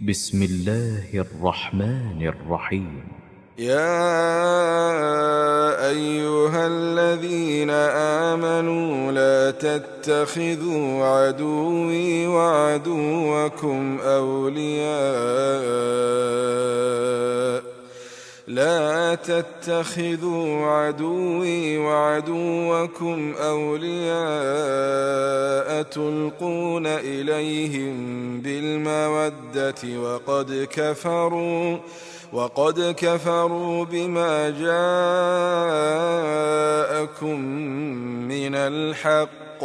بسم الله الرحمن الرحيم. يا أيها الذين آمنوا لا تتخذوا عدوي وعدوكم أولياء لا تتخذوا عدوي وعدوكم أولياء تلقون إليهم بالمودة وقد كفروا وقد كفروا بما جاءكم من الحق.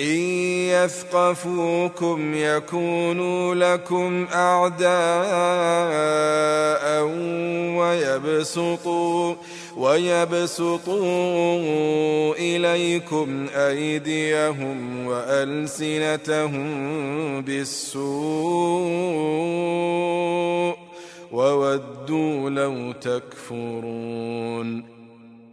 إن يثقفوكم يكونوا لكم أعداء ويبسطوا ويبسطوا إليكم أيديهم وألسنتهم بالسوء وودوا لو تكفرون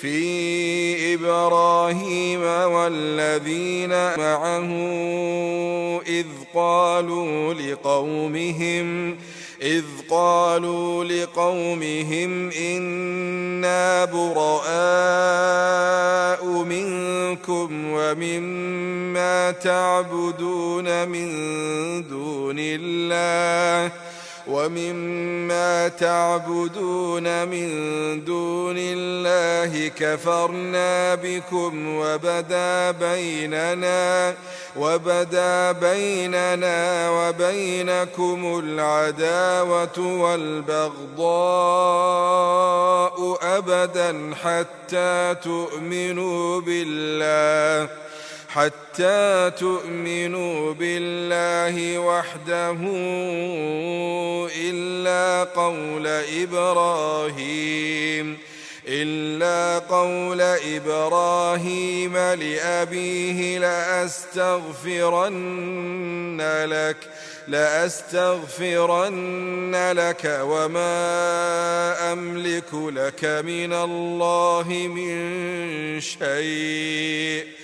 في إبراهيم والذين معه إذ قالوا لقومهم إذ قالوا لقومهم إنا براء منكم ومما تعبدون من دون الله. ومما تعبدون من دون الله كفرنا بكم وبدا بيننا وبدا بيننا وبينكم العداوة والبغضاء أبدا حتى تؤمنوا بالله. حتى تؤمنوا بالله وحده إلا قول إبراهيم إلا قول إبراهيم لأبيه لأستغفرن لك لأستغفرن لك وما أملك لك من الله من شيء.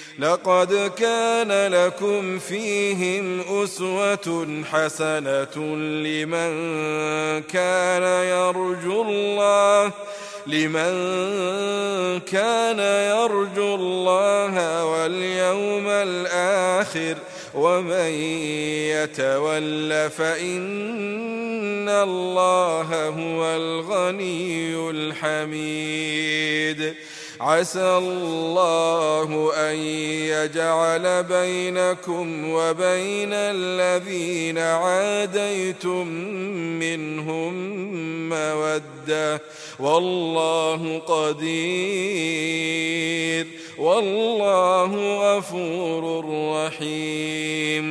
لقد كان لكم فيهم أسوة حسنة لمن كان يرجو الله لمن كان يرجو الله واليوم الآخر ومن يتول فإن الله هو الغني الحميد. عسى الله أن يجعل بينكم وبين الذين عاديتم منهم مودة. والله قدير. والله غفور رحيم.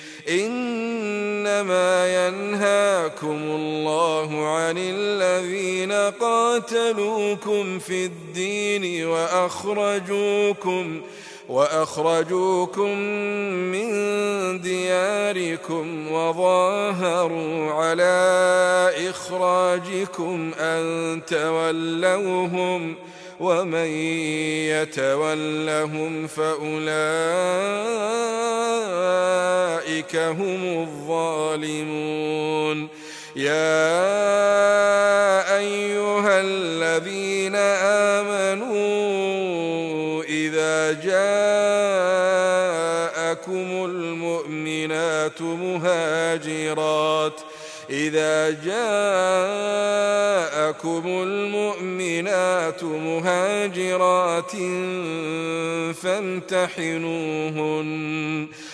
إنما ينهاكم الله عن الذين قاتلوكم في الدين وأخرجوكم وأخرجوكم من دياركم وظاهروا على إخراجكم أن تولوهم ومن يتولهم فأولئك هم الظالمون. يا أيها الذين آمنوا إذا جاءكم المؤمنات مهاجرات إذا جاءكم المؤمنات مهاجرات فامتحنوهن.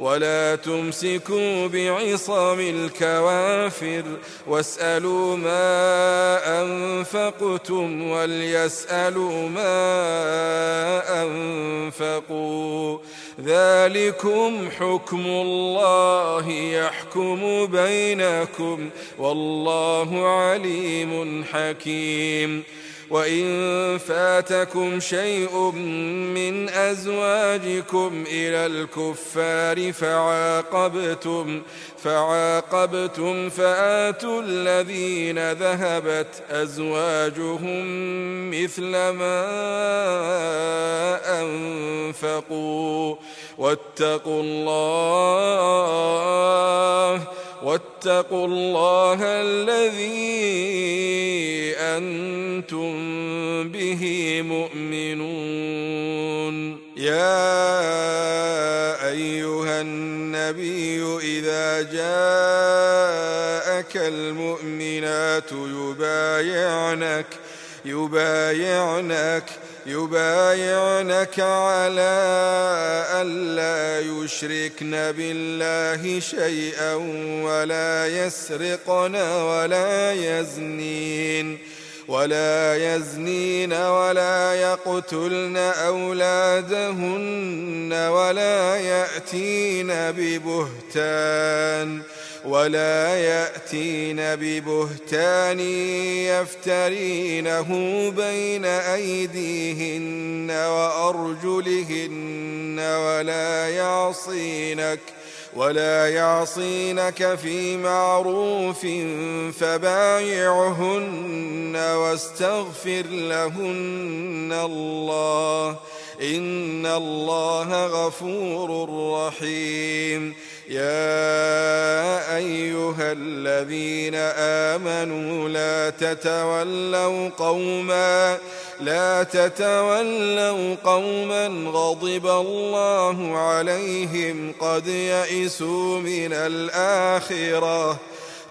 ولا تمسكوا بعصم الكوافر واسألوا ما أنفقتم وليسألوا ما أنفقوا ذلكم حكم الله يحكم بينكم والله عليم حكيم. وإن فاتكم شيء من أزواجكم إلى الكفار فعاقبتم فعاقبتم فآتوا الذين ذهبت أزواجهم مثل ما أنفقوا واتقوا الله واتقوا الله الذي أنتم به مؤمنون. يا أيها النبي إذا جاءك المؤمنات يبايعنك يبايعنك يبايعنك على ألا يشركن بالله شيئا ولا يسرقن ولا يزنين ولا يزنين ولا يقتلن أولادهن ولا يأتين ببهتان ولا يأتين ببهتان يفترينه بين أيديهن وأرجلهن ولا يعصينك ولا يعصينك في معروف فبايعهن واستغفر لهن الله إن الله غفور رحيم يا أيها الذين آمنوا لا تتولوا قوما لا تتولوا قوما غضب الله عليهم قد يئسوا من الآخرة.